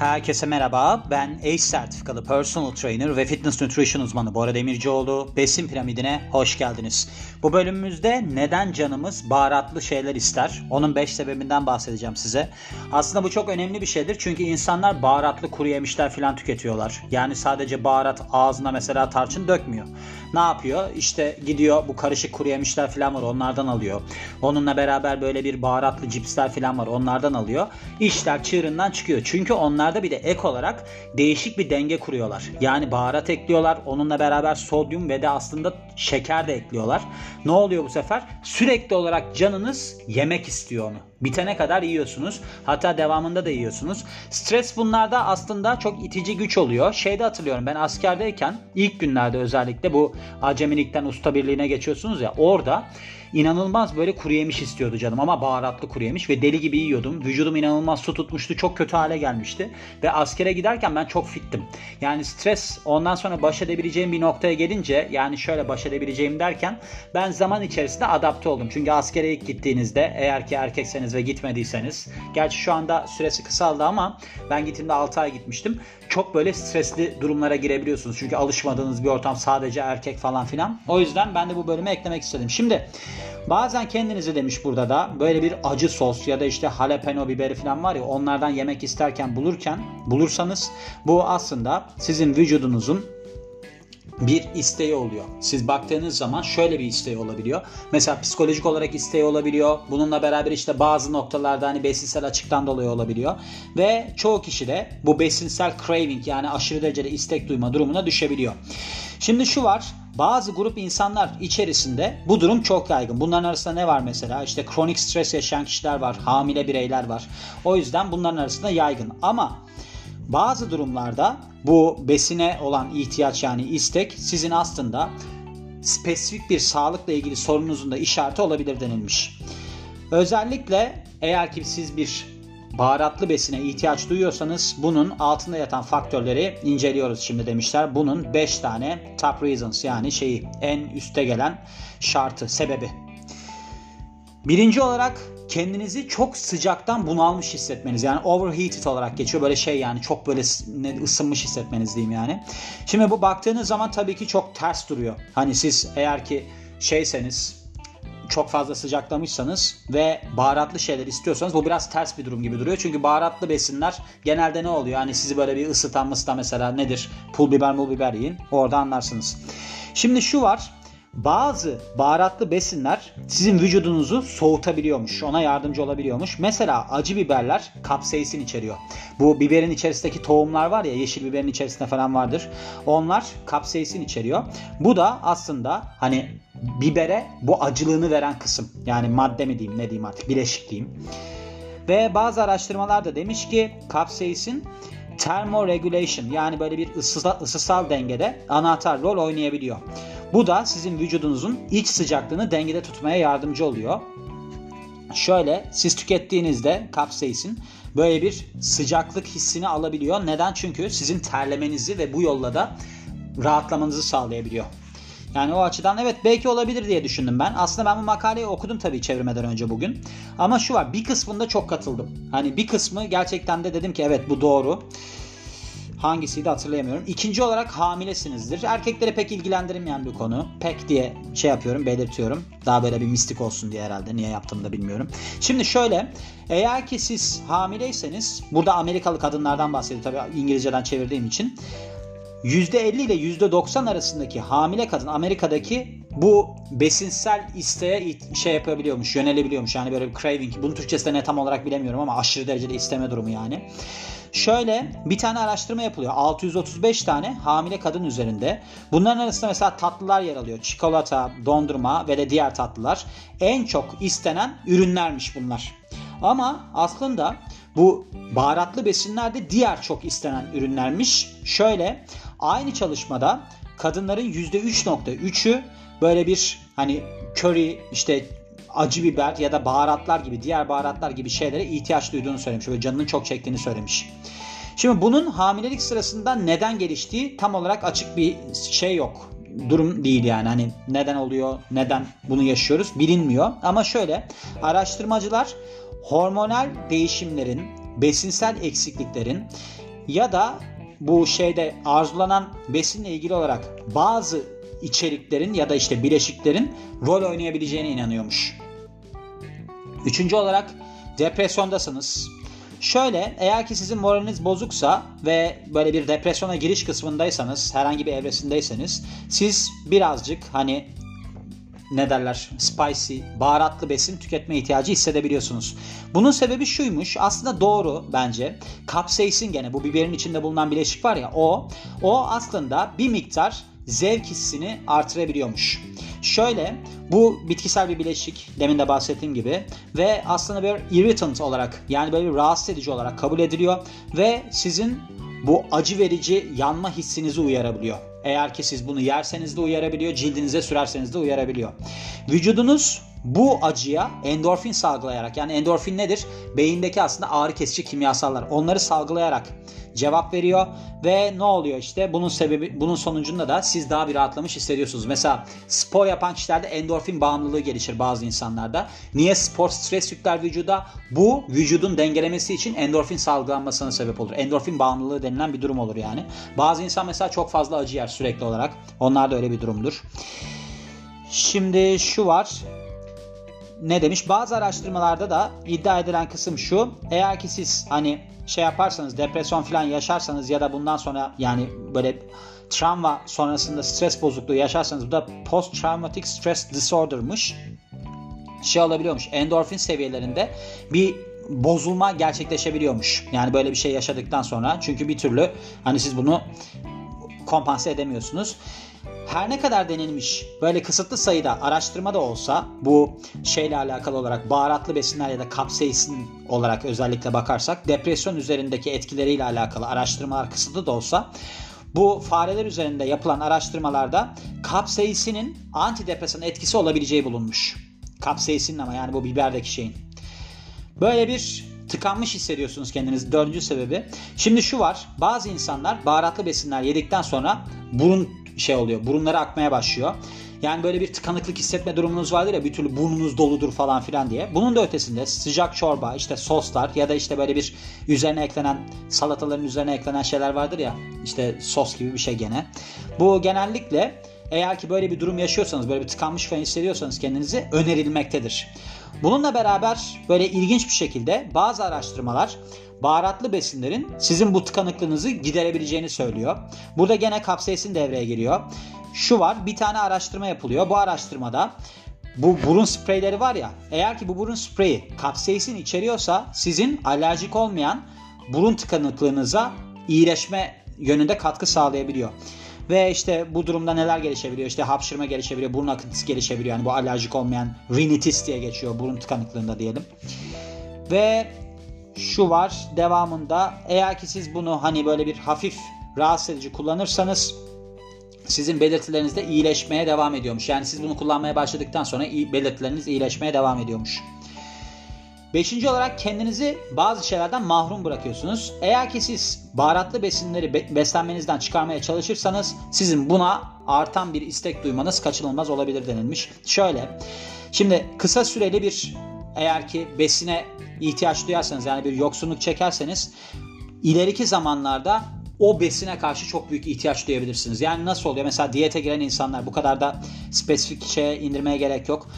Herkese merhaba. Ben ACE sertifikalı personal trainer ve fitness nutrition uzmanı Bora Demircioğlu. Besin piramidine hoş geldiniz. Bu bölümümüzde neden canımız baharatlı şeyler ister? Onun 5 sebebinden bahsedeceğim size. Aslında bu çok önemli bir şeydir. Çünkü insanlar baharatlı kuru yemişler falan tüketiyorlar. Yani sadece baharat ağzına mesela tarçın dökmüyor. Ne yapıyor? İşte gidiyor bu karışık kuru yemişler falan var onlardan alıyor. Onunla beraber böyle bir baharatlı cipsler falan var onlardan alıyor. İşler çığırından çıkıyor. Çünkü onlarda bir de ek olarak değişik bir denge kuruyorlar. Yani baharat ekliyorlar. Onunla beraber sodyum ve de aslında şeker de ekliyorlar. Ne oluyor bu sefer? Sürekli olarak canınız yemek istiyor onu. Bitene kadar yiyorsunuz. Hatta devamında da yiyorsunuz. Stres bunlarda aslında çok itici güç oluyor. Şeyde hatırlıyorum ben askerdeyken ilk günlerde özellikle bu acemilikten usta birliğine geçiyorsunuz ya orada inanılmaz böyle kuru yemiş istiyordu canım ama baharatlı kuru yemiş ve deli gibi yiyordum. Vücudum inanılmaz su tutmuştu. Çok kötü hale gelmişti. Ve askere giderken ben çok fittim. Yani stres ondan sonra baş edebileceğim bir noktaya gelince yani şöyle baş edebileceğim derken ben zaman içerisinde adapte oldum. Çünkü askere ilk gittiğinizde eğer ki erkekseniz ve gitmediyseniz gerçi şu anda süresi kısaldı ama ben gittiğimde 6 ay gitmiştim. Çok böyle stresli durumlara girebiliyorsunuz. Çünkü alışmadığınız bir ortam sadece erkek falan filan. O yüzden ben de bu bölüme eklemek istedim. Şimdi Bazen kendinizi demiş burada da böyle bir acı sos ya da işte jalapeno biberi falan var ya onlardan yemek isterken bulurken bulursanız bu aslında sizin vücudunuzun bir isteği oluyor. Siz baktığınız zaman şöyle bir isteği olabiliyor. Mesela psikolojik olarak isteği olabiliyor. Bununla beraber işte bazı noktalarda hani besinsel açıktan dolayı olabiliyor. Ve çoğu kişi de bu besinsel craving yani aşırı derecede istek duyma durumuna düşebiliyor. Şimdi şu var. Bazı grup insanlar içerisinde bu durum çok yaygın. Bunların arasında ne var mesela? İşte kronik stres yaşayan kişiler var, hamile bireyler var. O yüzden bunların arasında yaygın. Ama bazı durumlarda bu besine olan ihtiyaç yani istek sizin aslında spesifik bir sağlıkla ilgili sorununuzun da işareti olabilir denilmiş. Özellikle eğer ki siz bir baharatlı besine ihtiyaç duyuyorsanız bunun altında yatan faktörleri inceliyoruz şimdi demişler. Bunun 5 tane top reasons yani şeyi en üste gelen şartı, sebebi. Birinci olarak kendinizi çok sıcaktan bunalmış hissetmeniz. Yani overheated olarak geçiyor. Böyle şey yani çok böyle ısınmış hissetmeniz diyeyim yani. Şimdi bu baktığınız zaman tabii ki çok ters duruyor. Hani siz eğer ki şeyseniz çok fazla sıcaklamışsanız ve baharatlı şeyler istiyorsanız bu biraz ters bir durum gibi duruyor. Çünkü baharatlı besinler genelde ne oluyor? Hani sizi böyle bir ısıtan mısıtan mesela nedir? Pul biber mul biber yiyin. Orada anlarsınız. Şimdi şu var bazı baharatlı besinler sizin vücudunuzu soğutabiliyormuş. Ona yardımcı olabiliyormuş. Mesela acı biberler kapsaisin içeriyor. Bu biberin içerisindeki tohumlar var ya yeşil biberin içerisinde falan vardır. Onlar kapsaisin içeriyor. Bu da aslında hani bibere bu acılığını veren kısım. Yani madde mi diyeyim ne diyeyim artık bileşik diyeyim. Ve bazı araştırmalar da demiş ki kapsaisin thermoregulation yani böyle bir ısısal, ısısal dengede anahtar rol oynayabiliyor. Bu da sizin vücudunuzun iç sıcaklığını dengede tutmaya yardımcı oluyor. Şöyle siz tükettiğinizde kapsaisin böyle bir sıcaklık hissini alabiliyor. Neden? Çünkü sizin terlemenizi ve bu yolla da rahatlamanızı sağlayabiliyor. Yani o açıdan evet belki olabilir diye düşündüm ben. Aslında ben bu makaleyi okudum tabii çevirmeden önce bugün. Ama şu var bir kısmında çok katıldım. Hani bir kısmı gerçekten de dedim ki evet bu doğru. Hangisiydi hatırlayamıyorum. İkinci olarak hamilesinizdir. Erkekleri pek ilgilendirmeyen bir konu. Pek diye şey yapıyorum, belirtiyorum. Daha böyle bir mistik olsun diye herhalde. Niye yaptığımı da bilmiyorum. Şimdi şöyle. Eğer ki siz hamileyseniz, burada Amerikalı kadınlardan bahsediyor tabii İngilizceden çevirdiğim için. %50 ile %90 arasındaki hamile kadın Amerika'daki bu besinsel isteğe şey yapabiliyormuş, yönelebiliyormuş. Yani böyle bir craving. Bunun Türkçesinde ne tam olarak bilemiyorum ama aşırı derecede isteme durumu yani. Şöyle bir tane araştırma yapılıyor. 635 tane hamile kadın üzerinde. Bunların arasında mesela tatlılar yer alıyor. Çikolata, dondurma ve de diğer tatlılar. En çok istenen ürünlermiş bunlar. Ama aslında bu baharatlı besinler de diğer çok istenen ürünlermiş. Şöyle aynı çalışmada kadınların %3.3'ü böyle bir hani curry işte acı biber ya da baharatlar gibi diğer baharatlar gibi şeylere ihtiyaç duyduğunu söylemiş. Böyle canının çok çektiğini söylemiş. Şimdi bunun hamilelik sırasında neden geliştiği tam olarak açık bir şey yok. Durum değil yani hani neden oluyor, neden bunu yaşıyoruz bilinmiyor. Ama şöyle araştırmacılar hormonal değişimlerin, besinsel eksikliklerin ya da bu şeyde arzulanan besinle ilgili olarak bazı içeriklerin ya da işte bileşiklerin rol oynayabileceğine inanıyormuş. Üçüncü olarak depresyondasınız. Şöyle eğer ki sizin moraliniz bozuksa ve böyle bir depresyona giriş kısmındaysanız herhangi bir evresindeyseniz siz birazcık hani ne derler spicy, baharatlı besin tüketme ihtiyacı hissedebiliyorsunuz. Bunun sebebi şuymuş aslında doğru bence. Kapsaisin gene bu biberin içinde bulunan bileşik var ya o o aslında bir miktar zevk hissini artırabiliyormuş. Şöyle bu bitkisel bir bileşik demin de bahsettiğim gibi ve aslında bir irritant olarak yani böyle bir rahatsız edici olarak kabul ediliyor ve sizin bu acı verici yanma hissinizi uyarabiliyor. Eğer ki siz bunu yerseniz de uyarabiliyor, cildinize sürerseniz de uyarabiliyor. Vücudunuz bu acıya endorfin salgılayarak yani endorfin nedir? Beyindeki aslında ağrı kesici kimyasallar. Onları salgılayarak cevap veriyor ve ne oluyor işte bunun sebebi bunun sonucunda da siz daha bir rahatlamış hissediyorsunuz. Mesela spor yapan kişilerde endorfin bağımlılığı gelişir bazı insanlarda. Niye spor stres yükler vücuda? Bu vücudun dengelemesi için endorfin salgılanmasına sebep olur. Endorfin bağımlılığı denilen bir durum olur yani. Bazı insan mesela çok fazla acı yer sürekli olarak. Onlar da öyle bir durumdur. Şimdi şu var ne demiş? Bazı araştırmalarda da iddia edilen kısım şu. Eğer ki siz hani şey yaparsanız depresyon falan yaşarsanız ya da bundan sonra yani böyle travma sonrasında stres bozukluğu yaşarsanız bu da post traumatic stress disorder'mış. Şey olabiliyormuş. Endorfin seviyelerinde bir bozulma gerçekleşebiliyormuş. Yani böyle bir şey yaşadıktan sonra. Çünkü bir türlü hani siz bunu kompanse edemiyorsunuz her ne kadar denilmiş böyle kısıtlı sayıda araştırma da olsa bu şeyle alakalı olarak baharatlı besinler ya da kapsaisin olarak özellikle bakarsak depresyon üzerindeki etkileriyle alakalı araştırmalar kısıtlı da olsa bu fareler üzerinde yapılan araştırmalarda kapsaisinin antidepresan etkisi olabileceği bulunmuş. Kapsaisinin ama yani bu biberdeki şeyin. Böyle bir tıkanmış hissediyorsunuz kendinizi. Dördüncü sebebi. Şimdi şu var. Bazı insanlar baharatlı besinler yedikten sonra burun şey oluyor. Burunları akmaya başlıyor. Yani böyle bir tıkanıklık hissetme durumunuz vardır ya bir türlü burnunuz doludur falan filan diye. Bunun da ötesinde sıcak çorba, işte soslar ya da işte böyle bir üzerine eklenen salataların üzerine eklenen şeyler vardır ya işte sos gibi bir şey gene. Bu genellikle eğer ki böyle bir durum yaşıyorsanız, böyle bir tıkanmış falan hissediyorsanız kendinizi önerilmektedir. Bununla beraber böyle ilginç bir şekilde bazı araştırmalar baharatlı besinlerin sizin bu tıkanıklığınızı giderebileceğini söylüyor. Burada gene kapsaisin devreye giriyor. Şu var bir tane araştırma yapılıyor. Bu araştırmada bu burun spreyleri var ya eğer ki bu burun spreyi kapsaisin içeriyorsa sizin alerjik olmayan burun tıkanıklığınıza iyileşme yönünde katkı sağlayabiliyor. Ve işte bu durumda neler gelişebiliyor? İşte hapşırma gelişebiliyor, burun akıntısı gelişebiliyor. Yani bu alerjik olmayan rinitis diye geçiyor burun tıkanıklığında diyelim. Ve şu var devamında eğer ki siz bunu hani böyle bir hafif rahatsız edici kullanırsanız sizin belirtilerinizde iyileşmeye devam ediyormuş. Yani siz bunu kullanmaya başladıktan sonra belirtileriniz iyileşmeye devam ediyormuş. Beşinci olarak kendinizi bazı şeylerden mahrum bırakıyorsunuz. Eğer ki siz baharatlı besinleri beslenmenizden çıkarmaya çalışırsanız sizin buna artan bir istek duymanız kaçınılmaz olabilir denilmiş. Şöyle, şimdi kısa süreli bir eğer ki besine ihtiyaç duyarsanız yani bir yoksunluk çekerseniz ileriki zamanlarda o besine karşı çok büyük ihtiyaç duyabilirsiniz. Yani nasıl oluyor? Mesela diyete giren insanlar bu kadar da spesifik şeye indirmeye gerek yok.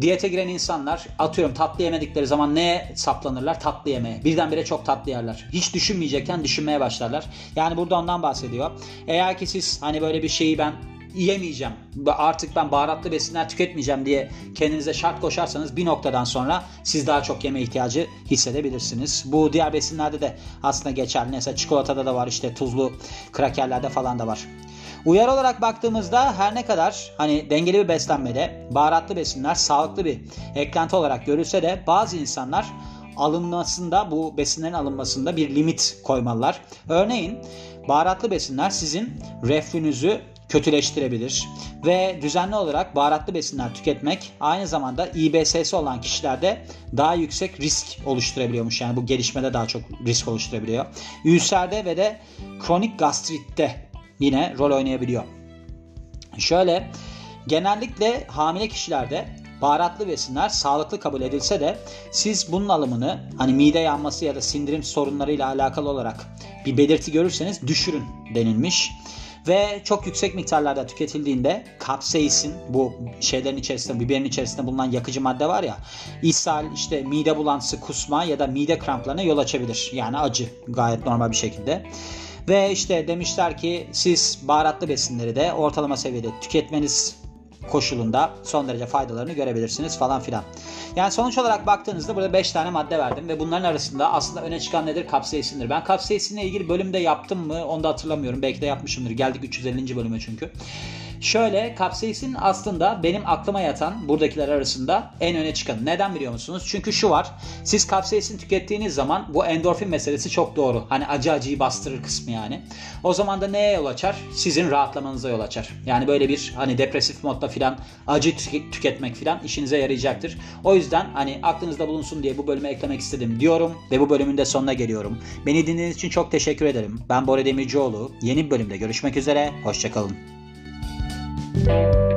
Diyete giren insanlar atıyorum tatlı yemedikleri zaman neye saplanırlar? Tatlı yemeye. Birdenbire çok tatlı yerler. Hiç düşünmeyecekken düşünmeye başlarlar. Yani burada ondan bahsediyor. Eğer ki siz hani böyle bir şeyi ben yiyemeyeceğim. Artık ben baharatlı besinler tüketmeyeceğim diye kendinize şart koşarsanız bir noktadan sonra siz daha çok yeme ihtiyacı hissedebilirsiniz. Bu diğer besinlerde de aslında geçerli. Mesela çikolatada da var işte tuzlu krakerlerde falan da var. Uyar olarak baktığımızda her ne kadar hani dengeli bir beslenmede baharatlı besinler sağlıklı bir eklenti olarak görülse de bazı insanlar alınmasında bu besinlerin alınmasında bir limit koymalılar. Örneğin baharatlı besinler sizin reflünüzü kötüleştirebilir ve düzenli olarak baharatlı besinler tüketmek aynı zamanda İBS'si olan kişilerde daha yüksek risk oluşturabiliyormuş. Yani bu gelişmede daha çok risk oluşturabiliyor. Ülserde ve de kronik gastritte yine rol oynayabiliyor. Şöyle genellikle hamile kişilerde baharatlı besinler sağlıklı kabul edilse de siz bunun alımını hani mide yanması ya da sindirim sorunlarıyla alakalı olarak bir belirti görürseniz düşürün denilmiş. Ve çok yüksek miktarlarda tüketildiğinde kapsaisin bu şeylerin içerisinde biberin içerisinde bulunan yakıcı madde var ya ishal işte mide bulantısı kusma ya da mide kramplarına yol açabilir. Yani acı gayet normal bir şekilde. Ve işte demişler ki siz baharatlı besinleri de ortalama seviyede tüketmeniz koşulunda son derece faydalarını görebilirsiniz falan filan. Yani sonuç olarak baktığınızda burada 5 tane madde verdim ve bunların arasında aslında öne çıkan nedir? Kapsaisindir. Ben kapsaisinle ilgili bölümde yaptım mı onu da hatırlamıyorum. Belki de yapmışımdır. Geldik 350. bölüme çünkü. Şöyle kapsaisin aslında benim aklıma yatan buradakiler arasında en öne çıkan. Neden biliyor musunuz? Çünkü şu var. Siz kapsaisin tükettiğiniz zaman bu endorfin meselesi çok doğru. Hani acı acıyı bastırır kısmı yani. O zaman da neye yol açar? Sizin rahatlamanıza yol açar. Yani böyle bir hani depresif modda filan acı tüketmek filan işinize yarayacaktır. O yüzden hani aklınızda bulunsun diye bu bölüme eklemek istedim diyorum ve bu bölümün de sonuna geliyorum. Beni dinlediğiniz için çok teşekkür ederim. Ben Bora Demircioğlu. Yeni bir bölümde görüşmek üzere. Hoşçakalın. thank you